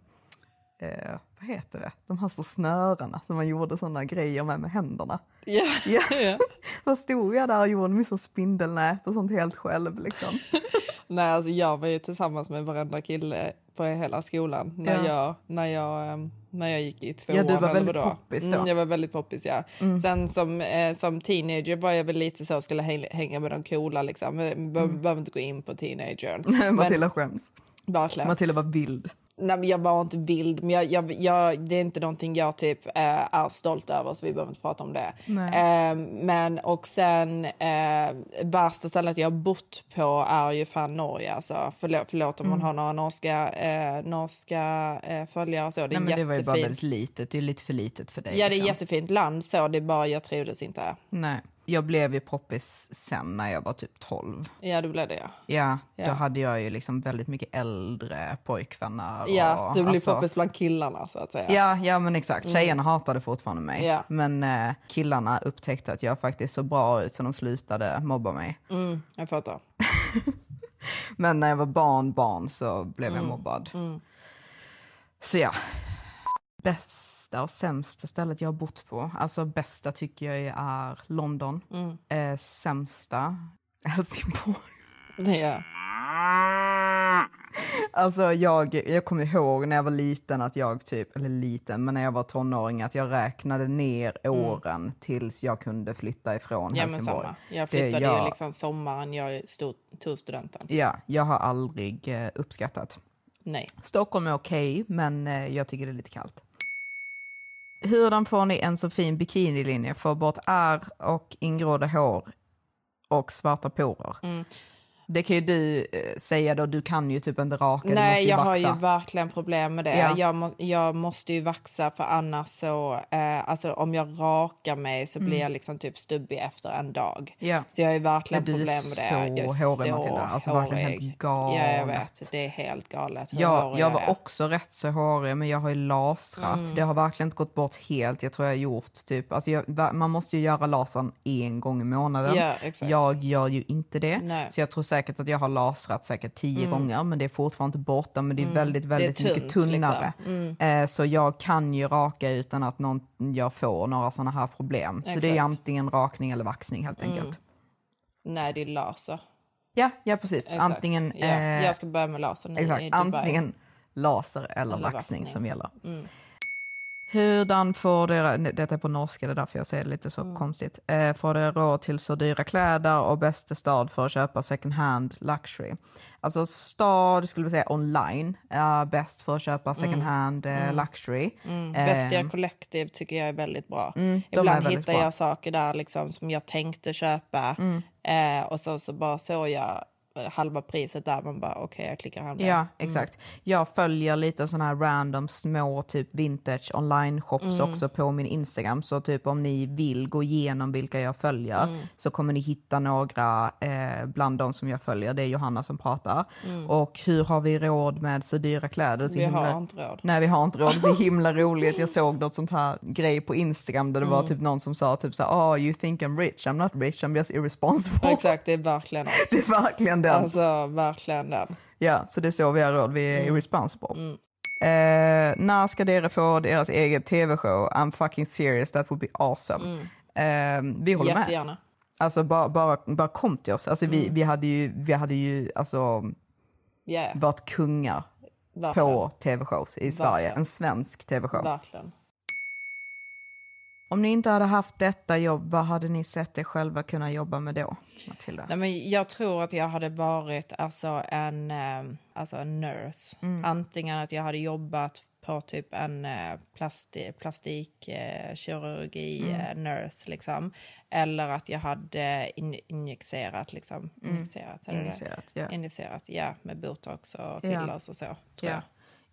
eh, vad heter det, de här små snörena som man gjorde sådana grejer med med händerna. Ja. Ja. [laughs] Ja. [laughs] Då stod jag där och gjorde mig så spindelnät och sånt helt själv liksom. [laughs] Nej, alltså jag var ju tillsammans med varenda kille på hela skolan när, Ja. jag, när, jag, ehm, när jag gick i tvåan. Ja, du var väldigt vadå. poppis då. Mm, jag var väldigt poppis, ja. Mm. Sen som, eh, som teenager var jag väl lite så, skulle häng, hänga med de coola liksom. Vi be- Mm. behöver inte gå in på teenagern. Matilda skäms. Verkligen. Matilda var vild. Nej, jag var inte vild, men jag, jag, jag, det är inte någonting jag typ eh, är stolt över så vi behöver inte prata om det. Eh, men och sen eh, värsta stället jag har bott på är ju fan Norge. Alltså, förlåt, förlåt om man Mm. har några norska, eh, norska eh, följare och så. Det Nej, men det var ju bara jättefint. väldigt litet, det är lite för litet för dig. Ja, det är liksom. jättefint land så, det är bara jag trivdes inte. Nej, jag blev ju poppis sen när jag var typ 12. Ja, det blev det ja. Ja, Ja. då hade jag ju liksom väldigt mycket äldre pojkvänner. Ja, och, du blev alltså- poppis bland killarna så att säga. Ja, ja men exakt. Mm. Tjejerna hatade fortfarande mig. Ja. Men eh, killarna upptäckte att jag faktiskt så bra ut så de slutade mobba mig. Mm, jag fattar. [laughs] Men när jag var barn, barn så blev jag Mm. mobbad. Mm. Så ja. Bästa och sämsta stället jag har bott på. Alltså bästa tycker jag är London. Mm. Eh, sämsta Helsingborg. Ja. Alltså jag, jag kommer ihåg när jag var liten att jag typ, eller liten, men när jag var tonåring att jag räknade ner åren tills jag kunde flytta ifrån Mm. Ja, men Helsingborg. samma. Jag Det- flyttade jag- ju liksom sommaren jag stod, tog studenten. Ja, jag har aldrig eh, uppskattat. Nej. Stockholm är okej, men eh, jag tycker det är lite kallt. Hurdan får ni en så fin bikinilinje? Få bort ärr och ingrodda hår och svarta porer. Mm. Det kan ju du eh, säga då, du kan ju typ inte raka, du måste Nej, ju jag har vaxa. ju verkligen problem med det. Ja. Jag, må, jag måste ju vaxa för annars så, eh, alltså om jag rakar mig så blir Mm. jag liksom typ stubbig efter en dag. Ja. Så jag har ju verkligen du är problem med det. Jag så hårig, Matilda. Alltså, verkligen helt hårig. galet. Ja, jag vet. Det är helt galet hur Ja, hårig jag var är. också rätt så hårig men jag har ju lasrat. Mm. Det har verkligen inte gått bort helt. Jag tror jag har gjort typ, alltså jag, man måste ju göra lasern en gång i månaden. Ja, exakt. Jag gör ju inte det. Nej. Så jag tror säkert att jag har lasrat säkert tio Mm. gånger men det är fortfarande inte borta men det är Mm. väldigt, Det är väldigt mycket tunt, tunnare. liksom. Eh, så jag kan ju raka utan att någon, jag får några sådana här problem. Så det är Exakt. antingen rakning eller vaxning helt Mm. enkelt. Nej, det är laser. Ja, ja precis. Exakt. Antingen, Ja, eh, jag ska börja med laser nu Exakt, antingen laser eller, Eller vaxning, vaxning. som gäller. Hurdan får nej, detta är på norska, det är därför jag säger det lite så Mm. konstigt. Eh, får det råd till så dyra kläder och bästa stad för att köpa second hand luxury? Alltså stad skulle vi säga online är bäst för att köpa second Mm. hand eh, Mm. luxury. Mm. Eh, Vestia Collective tycker jag är väldigt bra. Mm, Ibland väldigt hittar bra. jag saker där liksom som jag tänkte köpa Mm. eh, och så, så bara såg jag halva priset där. Man bara okej, jag klickar det. Ja, exakt. Jag följer lite såna här random små typ vintage online shops också på min Instagram. Så typ om ni vill gå igenom vilka jag följer så kommer ni hitta några eh, bland de som jag följer. Det är Johanna som pratar. Och hur har vi råd med så dyra kläder? Så Vi himla... har inte råd. Nej vi har inte råd. Så [laughs] himla roligt. Jag såg något sånt här grej på Instagram där det Mm. var typ någon som sa typ så här, oh you think I'm rich, I'm not rich, I'm just irresponsible. Exakt, det är verkligen oss. [laughs] Det är verkligen den. Alltså verkligen den. Ja, så det är så vi har råd. Vi är Mm. irresponsible. Eh, när ska dere få deras eget tv-show? I'm fucking serious, that would be awesome. Eh, vi håller med. Mm. Jättegärna. Alltså bara, bara, bara kom till oss. Alltså, vi, Mm. vi hade ju, vi hade ju alltså, ja. varit kungar verkligen. på tv-shows i Sverige. Verkligen. En svensk tv-show. Verkligen. Om ni inte hade haft detta jobb, vad hade ni sett er själva kunna jobba med då? Matilda? Nej, men jag tror att jag hade varit alltså, en, eh, alltså, en nurse. Mm. Antingen att jag hade jobbat på typ en eh, plasti, plastikkirurgi kirurgi, Mm. eh, nurse liksom. Eller att jag hade in, injicerat liksom. Injicerat, är det det? Mm. Injicerat, ja. Injicerat, ja. Med botox och fillers och så. Tror Ja. jag.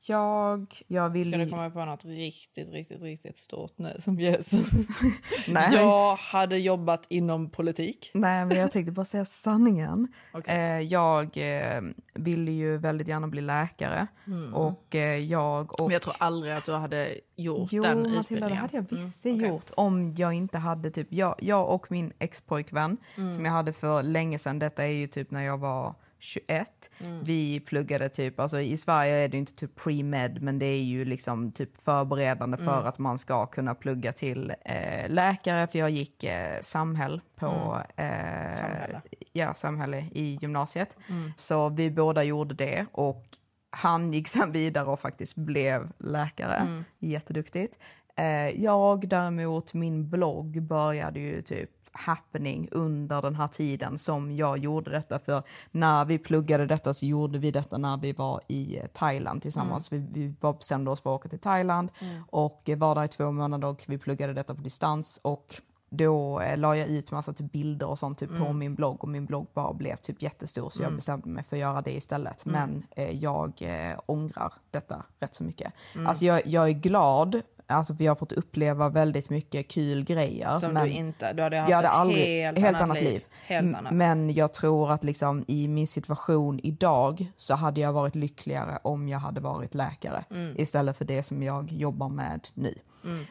Jag, jag vill Ska du komma på något riktigt, riktigt, riktigt stort nu som Jesus? [laughs] Nej. Jag hade jobbat inom politik. Nej, men jag tänkte bara säga sanningen. [laughs] Okej. Eh, jag eh, ville ju väldigt gärna bli läkare. Och eh, jag och... Men jag tror aldrig att du hade gjort Jo, den Matilda, utbildningen. det hade jag visst Mm, okej. gjort om jag inte hade typ... Jag, jag och min expojkvän Mm. som jag hade för länge sedan, detta är ju typ när jag var 21. Mm. Vi pluggade typ, alltså i Sverige är det inte typ pre-med men det är ju liksom typ förberedande för Mm. att man ska kunna plugga till eh, läkare för jag gick eh, samhäll på Mm. eh, Samhälle. Ja, samhälle i gymnasiet. Mm. Så vi båda gjorde det och han gick sen vidare och faktiskt blev läkare. Mm. Jätteduktigt. Eh, jag däremot, min blogg började ju typ happening under den här tiden som jag gjorde detta. För när vi pluggade detta så gjorde vi detta när vi var i eh, Thailand tillsammans. Vi, vi bara bestämde oss för att åka till Thailand och eh, var där i två månader och vi pluggade detta på distans. Och då eh, la jag ut massa typ bilder och sånt typ på min blogg och min blogg bara blev typ jättestor så jag bestämde mig för att göra det istället. Men eh, jag eh, ångrar detta rätt så mycket. Alltså jag, jag är glad, alltså jag har fått uppleva väldigt mycket kul grejer. Som men du inte... Du hade haft jag hade ett aldrig, helt, helt, annat, annat liv. Helt annat. Men jag tror att liksom i min situation idag så hade jag varit lyckligare om jag hade varit läkare Mm. istället för det som jag jobbar med nu.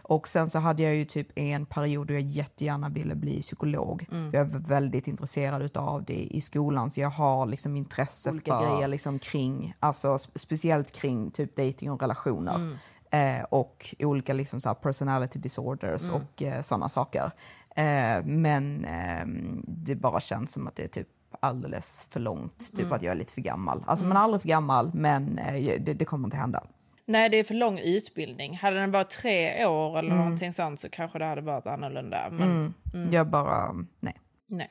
Och sen så hade jag ju typ en period då jag jättegärna ville bli psykolog. Mm. För jag var väldigt intresserad av det i skolan så jag har liksom intresse Olika för grejer liksom kring, alltså sp- speciellt kring typ dating och relationer. Mm. Eh, och olika liksom så personality disorders Mm. och eh, sådana saker. Eh, men ehm, det bara känns som att det är typ alldeles för långt, typ Mm. att jag är lite för gammal. Alltså man är aldrig för gammal men eh, det, det kommer inte hända. Nej, det är för lång utbildning. Hade den varit tre år eller Mm. någonting sånt så kanske det hade varit annorlunda. Men Jag bara, nej. nej.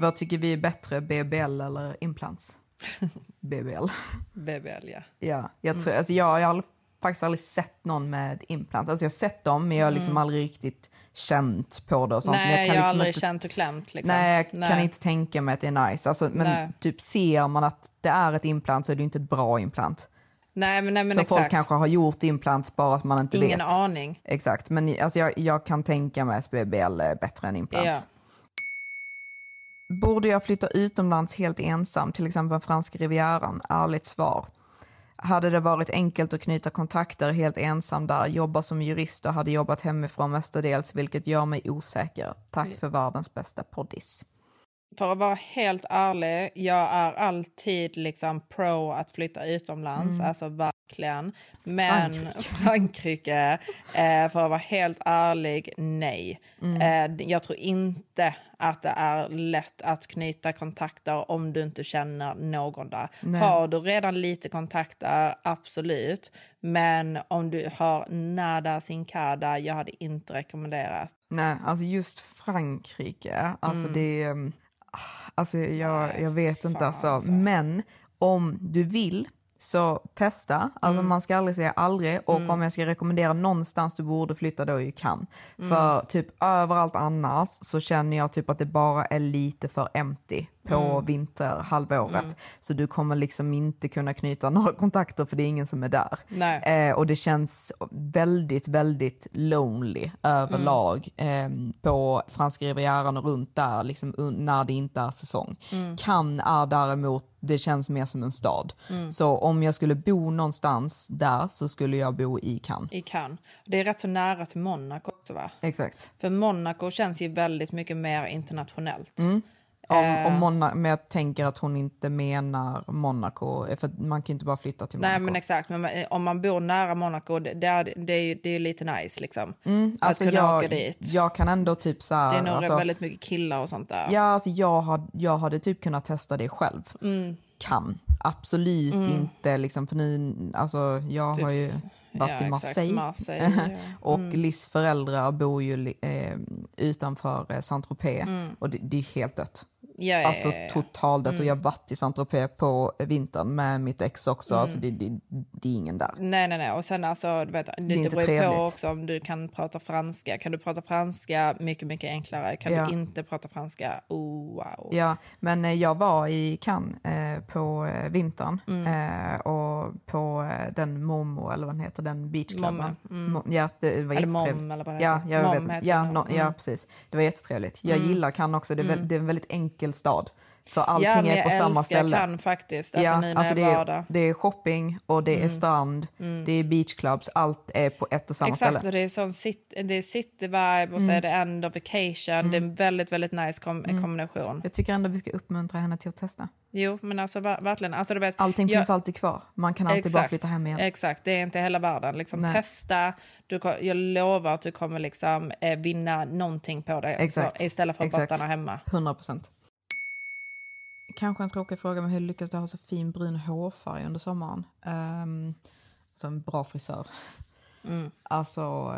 Vad tycker vi är bättre, BBL eller implants? [laughs] BBL. BBL, ja. Ja, jag, tror, alltså jag har aldrig, faktiskt aldrig sett någon med implants. Alltså jag har sett dem men jag har liksom aldrig riktigt känt på det och sånt. men Mm. Nej, jag, har liksom aldrig inte, känt och klämt. Liksom. Nej, jag kan inte tänka mig att det är nice. Alltså, men Nej. typ ser man att det är ett implant så är det inte ett bra implant. Nej, men, nej, men så exakt. folk kanske har gjort implants bara att man inte Ingen vet. aning. Exakt, men alltså jag, jag kan tänka mig att BBL är bättre än implants. Borde jag flytta utomlands helt ensam, till exempel franska rivieran? Ärligt svar. Hade det varit enkelt att knyta kontakter helt ensam där, jobba som jurist och hade jobbat hemifrån mestadels, vilket gör mig osäker. Tack för världens bästa poddis. För att vara helt ärlig, jag är alltid liksom pro att flytta utomlands, alltså verkligen. Men Mm. Frankrike. [laughs] Frankrike, eh, för att vara helt ärlig, nej. Mm. Eh, jag tror inte att det är lätt att knyta kontakter om du inte känner någon där. Har du redan lite kontakter, absolut. Men om du har nada sin kada, jag hade inte rekommenderat. Nej, alltså just Frankrike, alltså det... mm, Alltså jag, jag vet inte alltså. alltså. Men om du vill Så testa, alltså Mm. man ska aldrig säga aldrig och om jag ska rekommendera någonstans du borde flytta då är ju Cannes. Mm. För typ överallt annars så känner jag typ att det bara är lite för empty på Mm. vinterhalvåret. Så du kommer liksom inte kunna knyta [laughs] några kontakter för det är ingen som är där. Eh, och det känns väldigt, väldigt lonely överlag eh, på franska rivieran och runt där liksom, när det inte är säsong. Cannes är däremot, det känns mer som en stad. Så om jag skulle bo någonstans där så skulle jag bo i Cannes. I Cannes. Det är rätt så nära till Monaco också va? Exakt. För Monaco känns ju väldigt mycket mer internationellt. Om, om Mona, men jag tänker att hon inte menar Monaco, för man kan inte bara flytta till Monaco. Nej men exakt, men man- om man bor nära Monaco, det, det, är, det, är, ju- det är lite nice liksom. alltså att kunna jag, åka dit. jag kan ändå typ så här, Det är nog alltså, väldigt mycket killar och sånt där. Ja, alltså jag, hade, jag hade typ kunnat testa det själv. Mm. Kan. Absolut inte, liksom, för nu, alltså jag har ju varit ja, i Marseille. Marseille, [laughs] ja. och Liz föräldrar bor ju eh, utanför eh, Saint-Tropez och det, det är helt dött. Ja, ja, Alltså ja, ja. totalt dött och jag har varit i Saint-Tropez på vintern med mitt ex också, alltså det, det, det är ingen där. Nej, nej, nej. Och sen alltså, du vet, det, det, inte beror ju på trevligt. också om du kan prata franska. Kan du prata franska, mycket, mycket enklare. Kan Ja. du inte prata franska, oh wow. Ja, men eh, jag var i Cannes eh, på eh, vintern eh, och på eh, den Momo, eller vad den heter, den beachklubben. Mo- Ja, det var Eller. Mom, eller vad det ja, heter. jag Mom vet, ja, no, ja, precis. Det var jättetrevligt. Jag gillar Cannes också, det är, väl, det är en väldigt enkel stad. För allting ja, är jag på samma älskar ställe. Cannes faktiskt. Alltså ja, alltså det, jag är, det är shopping och det är strand, det är beachclubs, allt är på ett och samma Exakt, ställe. och det är, sån city, det är city vibe och så är det end of vacation. Det är en väldigt, väldigt nice kom- kombination. Jag tycker ändå vi ska uppmuntra henne till att testa. Jo, men alltså ver- verkligen. Alltså, du vet, Allting jag- finns alltid kvar. Man kan alltid bara flytta hem igen. Exakt, det är inte hela världen. Liksom, Nej. testa, du, jag lovar att du kommer liksom, eh, vinna någonting på det Exakt. Så, istället för att Exakt. bara stanna hemma. 100 procent. Kanske en tråkig fråga, men hur lyckas du ha så fin brun hårfärg under sommaren? Um, alltså en bra frisör. Alltså,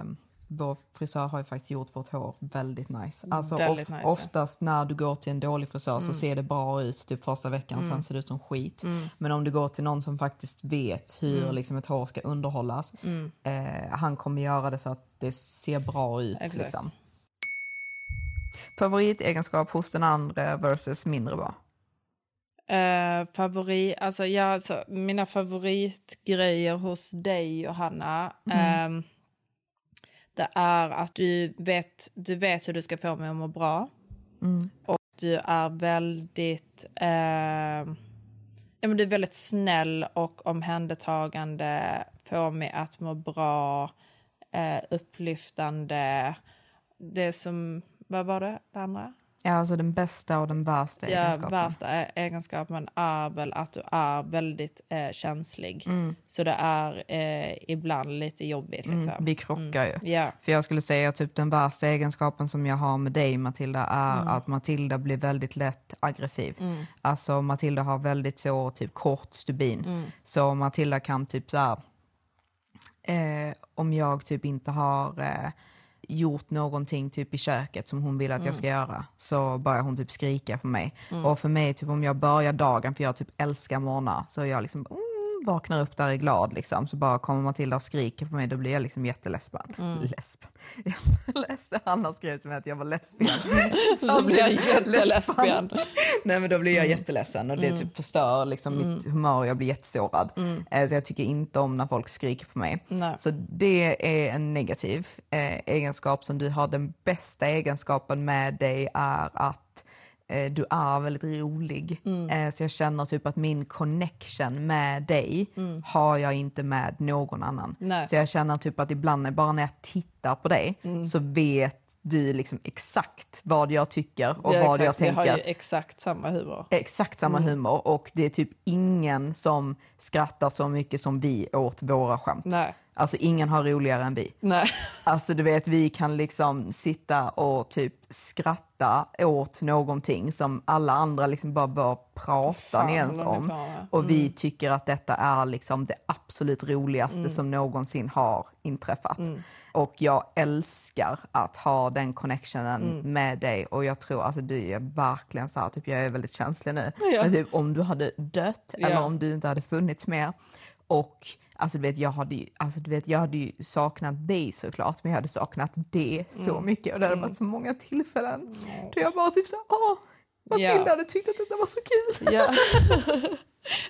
um, vår frisör har ju faktiskt gjort vårt hår väldigt nice. Alltså Väldigt of, nice, oftast när du går till en dålig frisör så ser det bra ut typ första veckan, sen ser det ut som skit. Men om du går till någon som faktiskt vet hur liksom, ett hår ska underhållas, eh, han kommer göra det så att det ser bra ut. Liksom. Favoritegenskap hos den andra versus mindre bra? Eh, favorit, alltså, ja, alltså, mina favoritgrejer hos dig, Johanna, ehm, det är att du vet, du vet hur du ska få mig att må bra. Och du är väldigt... ehm, ja, men du är väldigt snäll och omhändertagande, får mig att må bra, eh, upplyftande. Det som... Vad var det, det andra? Ja, alltså den bästa och den värsta Ja, egenskapen. värsta e- egenskapen är väl att du är väldigt eh, känslig. Mm. Så det är eh, ibland lite jobbigt. Liksom. Vi krockar ju. Ja. För jag skulle säga typ den värsta egenskapen som jag har med dig Matilda är Mm. att Matilda blir väldigt lätt aggressiv. Alltså Matilda har väldigt så typ kort stubin. Mm. Så Matilda kan typ så här, eh, om jag typ inte har eh, gjort någonting typ i köket som hon vill att Mm. jag ska göra så börjar hon typ skrika på mig. Och för mig typ om jag börjar dagen, för jag typ älskar morgnar, så jag liksom mm, vaknar upp där är glad liksom. Så bara kommer Matilda och skriker på mig, då blir jag liksom jättelesben. Mm. Lesb. [laughs] Jag läste Hanna skrev till mig att jag var lesbian. [laughs] Så blir jag jättelesbian. [laughs] Nej men då blir Mm. jag jätteledsen och det typ förstör liksom mitt humör och jag blir jättesårad. Eh, Så jag tycker inte om när folk skriker på mig. Mm. Nej. Så det är en negativ eh, egenskap som du har. Den bästa egenskapen med dig är att du är väldigt rolig. Mm. Eh, så jag känner typ att min connection med dig har jag inte med någon annan. Mm. Nej. Så jag känner typ att ibland bara när jag tittar på dig Mm. så vet du liksom exakt vad jag tycker och Ja, vad jag exakt. Vi tänker. har ju exakt samma humor. Exakt samma Mm. humor och det är typ ingen som skrattar så mycket som vi åt våra skämt. Nej. Alltså ingen har roligare än vi. Nej. Alltså du vet vi kan liksom sitta och typ skratta åt någonting som alla andra liksom bara bör prata Fan, ens om. ja. Och vi tycker att detta är liksom det absolut roligaste som någonsin har inträffat. Och jag älskar att ha den connectionen Mm. med dig och jag tror alltså du är verkligen så här, typ jag är väldigt känslig nu. Ja. Men typ om du hade dött Ja. eller om du inte hade funnits mer och Alltså du vet, jag hade, ju, alltså, du vet, jag hade ju saknat dig såklart, men jag hade saknat det så Mm. mycket. Och det hade varit så många tillfällen då jag bara typ såhär, åh, Matilda Ja. hade tyckt att detta var så kul. Ja. [laughs]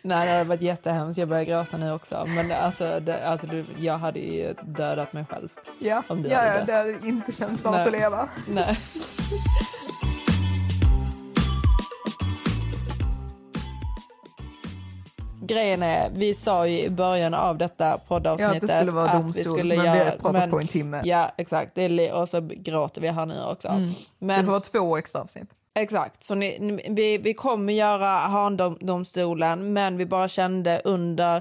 Nej, det hade varit jättehemskt. Jag börjar gråta nu också. Men alltså, det, alltså du, jag hade ju dödat mig själv. Ja, Om du ja, hade ja dött. det hade inte känts värt att leva. Nej. [laughs] Grejen är, vi sa ju i början av detta poddavsnittet Ja, att det skulle vara att domstol, men vi har pratat på en timme. Ja, exakt. Det är, och så gråter vi här nu också. Mm. Men, Det får vara två extra avsnitt. Exakt, så ni, ni- vi, vi kommer göra Handomstolen men vi bara kände under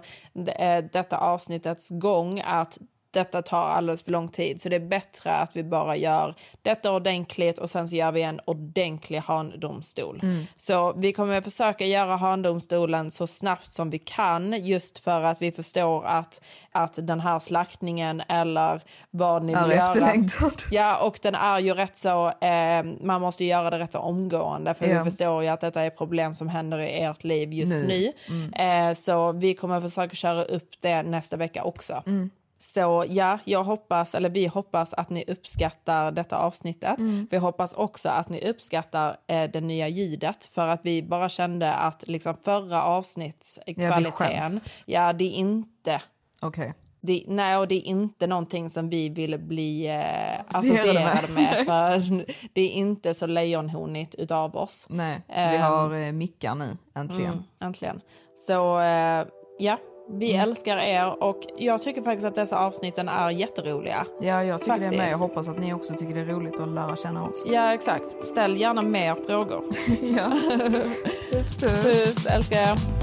eh, detta avsnittets gång att detta tar alldeles för lång tid så det är bättre att vi bara gör detta ordentligt och sen så gör vi en ordentlig handomstol. Så vi kommer att försöka göra handomstolen så snabbt som vi kan just för att vi förstår att, att den här slaktningen eller vad ni Är vill göra. Ja, och den är ju rätt så, eh, man måste göra det rätt så omgående för Ja. vi förstår ju att detta är problem som händer i ert liv just Nu. nu. Eh, så vi kommer försöka köra upp det nästa vecka också. Så ja, jag hoppas, eller vi hoppas att ni uppskattar detta avsnittet. Vi hoppas också att ni uppskattar eh, det nya ljudet för att vi bara kände att liksom förra avsnittskvaliteten, skäms. ja det är inte Okej. det, nej, och det är inte någonting som vi vill bli eh, Associerade med. med. [laughs] För det är inte så lejonhornigt utav oss. Nej, så vi Ehm. har eh, mickar nu, äntligen. Mm, äntligen. Så eh, ja, vi Mm. älskar er och jag tycker faktiskt att dessa avsnitten är jätteroliga. Ja, jag tycker det Faktiskt. med. Jag hoppas att ni också tycker det är roligt att lära känna oss. Ja, exakt. Ställ gärna mer frågor. [laughs] ja. [laughs] Puss, puss. Puss, älskar er.